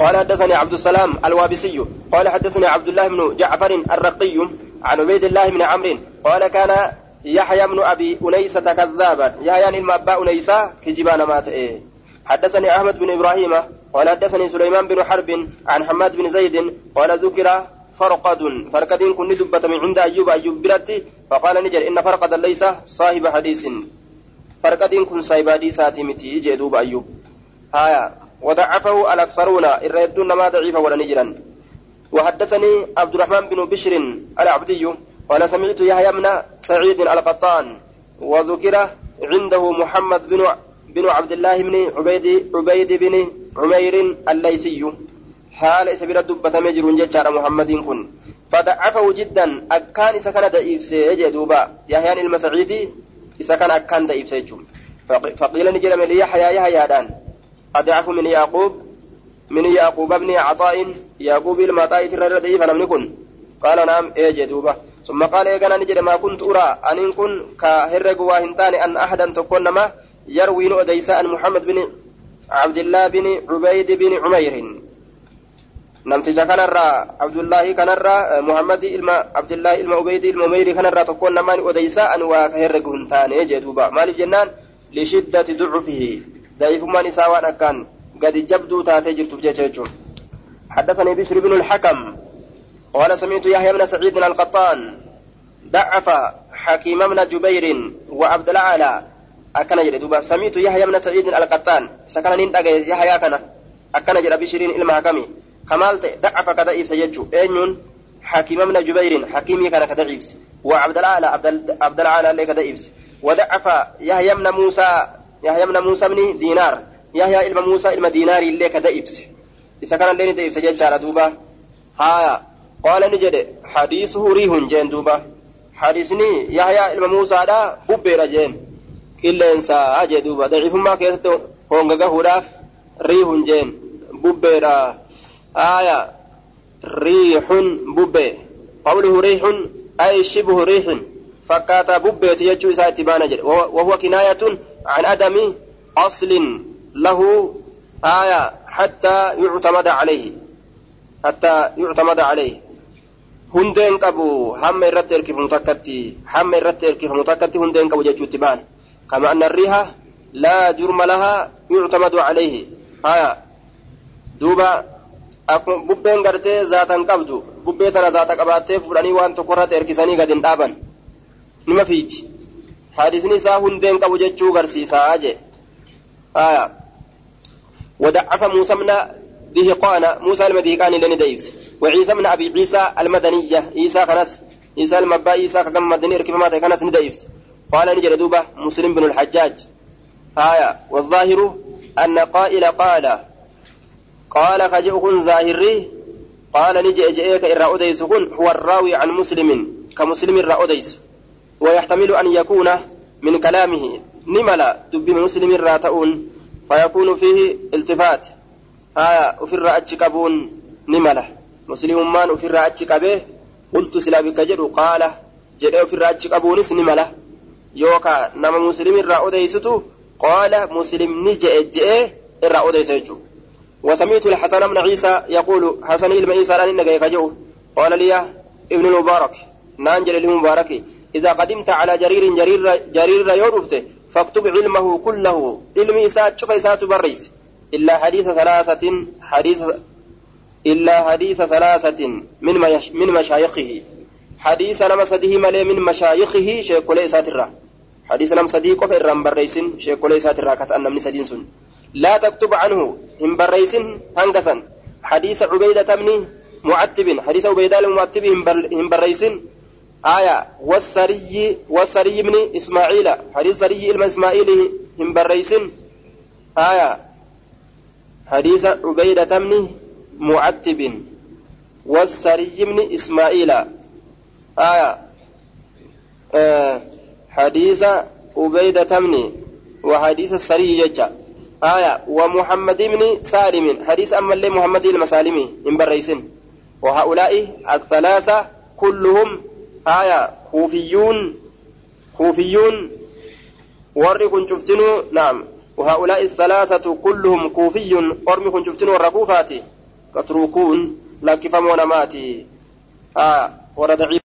قال حدثني عبد السلام الوابسي قال حدثني عبد الله بن جعفر الرقي عن عبيد الله بن عمرو قال كان يحيى بن أبي انيسه كذابا. يحيى علم ابا انيسه كجبان مات إيه. حدثني أحمد بن إبراهيم قال حدثني سليمان بن حرب عن حماد بن زيد قال ذكر فرقد فرقد كن دبت من عند أيوب أيوب برتي فقال نجر إن فرقد ليس صاحب حديث. فرقد كن صاحب حديث متي جدوب أيوب. هايا وضعفه الأكثرون الردون ما ضعيف ولا نجرا. وحدثني عبد الرحمن بن بشر العبدي قال سمعت يحيى بن سعيد القطان وذكر عنده محمد بن بن عبد الله بن عبيد عبيد بن عمير الليثي. حال سبيل دبة مجر جتار محمد كن. فضعفه جدا أكان إذا كان ضعيف سيجدوبا يحيى المسعيدي إذا كان أكان ضعيف سيجوم. فقيل نجل من يحيى يحيى دان. أضعف من يعقوب من يعقوب بن عطاء يعقوب المطاء ترى ضعيف أنا من قال نعم إيه دوبا ثم قال إيقنا نجد ما كنت أرى أن كن كهرق واهنتان أن أحدا تكون ما يروي نؤديس أن محمد بن عبد الله بن عبيد بن عمير namticha kanarraa abdullaahi kanarraa muhammadi ilma abdullaahi ilma ubeydi ilma umeyri kanarraa tokkoon namaan odeysa an waa ka herregu hin taane jee duuba maaliif jennaan lishiddati ducufihi daa'ifummaan isaa waan akkaan gadi jabduu taatee jirtuuf jecha jechuun حدثني بشر بن الحكم قال سمعت يحيى بن سعيد القطان ضعف حكيم بن جبير وعبد العالى أكن جد دوبا سمعت يحيى بن سعيد القطان سكن نين يحيى كان أكن جد بشرين إلما حكمي كمال ضعف كذا سيجو أين حكيم بن جبير حكيمي كان كذا وعبد العالى عبد اللي كذا وضعف يحيى بن موسى يحيى بن موسى بن دينار يحيى إلما موسى إلما دينار اللي كذا إذا كان اللي ندعي سيجو دوبا ها قال نجد حديثه ريح جين دوبا حديثني يحيى إلما موسى دا ببير جين إلا إنسا أجي دوبا ضعيف ما كيستو هونغا هوراف ريح جين ببير آية ريح ببي قوله ريح أي شبه ريح فكاتا ببيت يجو إساء تبانا وهو كناية عن أدم أصل له آية حتى يعتمد عليه. حتى يعتمد عليه. هندين كابو هم الرتر كيف متكتي هم الرتر كيف متكتي هندين كبو تبان كما أن الريح لا جرم لها يعتمد عليه. آية. دوبا أكون ببين كارتي ذاتا كابدو ببيتنا زاتا كباتي فراني وانتو كرات إركساني قد انتابا نما فيتي hadisni isaa hundeen qabu jechuu garsiisaa jee. Haya ودعف موسى من دهقان موسى المدهقان لن ديفس وعيسى بن أبي عيسى المدنية عيسى كنس عيسى المبا عيسى كم مدني ركب ما كنس نديفس قال نجد دوبة مسلم بن الحجاج آية والظاهر أن قائل قال قال كجئكن ظاهري قال نجي جئك إرى أديس هو الراوي عن مسلم كمسلم إرى أديس ويحتمل أن يكون من كلامه نملا دب مسلم راتؤون فيكون فيه التفات آية وفي الرأج كبون نمله muslimummaan ofirraa achi qabee qultu silaa bikka jedhu qaala jedhee ofirraa achi qabuunis ni mala yookaan nama muslimirraa odeysitu qaala muslimni je'e je'ee irraa odeysa jechuudha. وسمعت الحسن بن عيسى يقول حسن بن عيسى لن نجي كجو قال لي ابن المبارك نانجل المبارك إذا قدمت على جرير جرير جرير يورفته فاكتب علمه كله. علم إسات شوف إسات بريس إلا حديث ثلاثة حديث إلا حديث ثلاثة من من مشايخه. حديث نما سديه ملي من مشايخه شيخ ليس الرا حديث نما سديه قف الرام بريسن شيخ ليس الرا كتأن من سدين لا تكتب عنه هم بريسن هنقسن حديث عبيدة بن معتب حديث عبيدة المعتب هم بريسن آية والسري والسري بن إسماعيل. حديث سري إلما إسماعيل هم بريسن. آية. حديث عبيدة بن معتب. والسري بن إسماعيل. آية. آه حديث عبيدة بن وحديث السري يجا آية. ومحمد بن سالم. حديث أما اللي محمد المسالمي إن بريسن. وهؤلاء الثلاثة كلهم آية كوفيون كوفيون warri kun cuftinuu naam وهؤلاء الثلاثة كلهم كوفي أرمي كن شفتن ورقوفاتي متروكون لكفمون ماتي آه ورد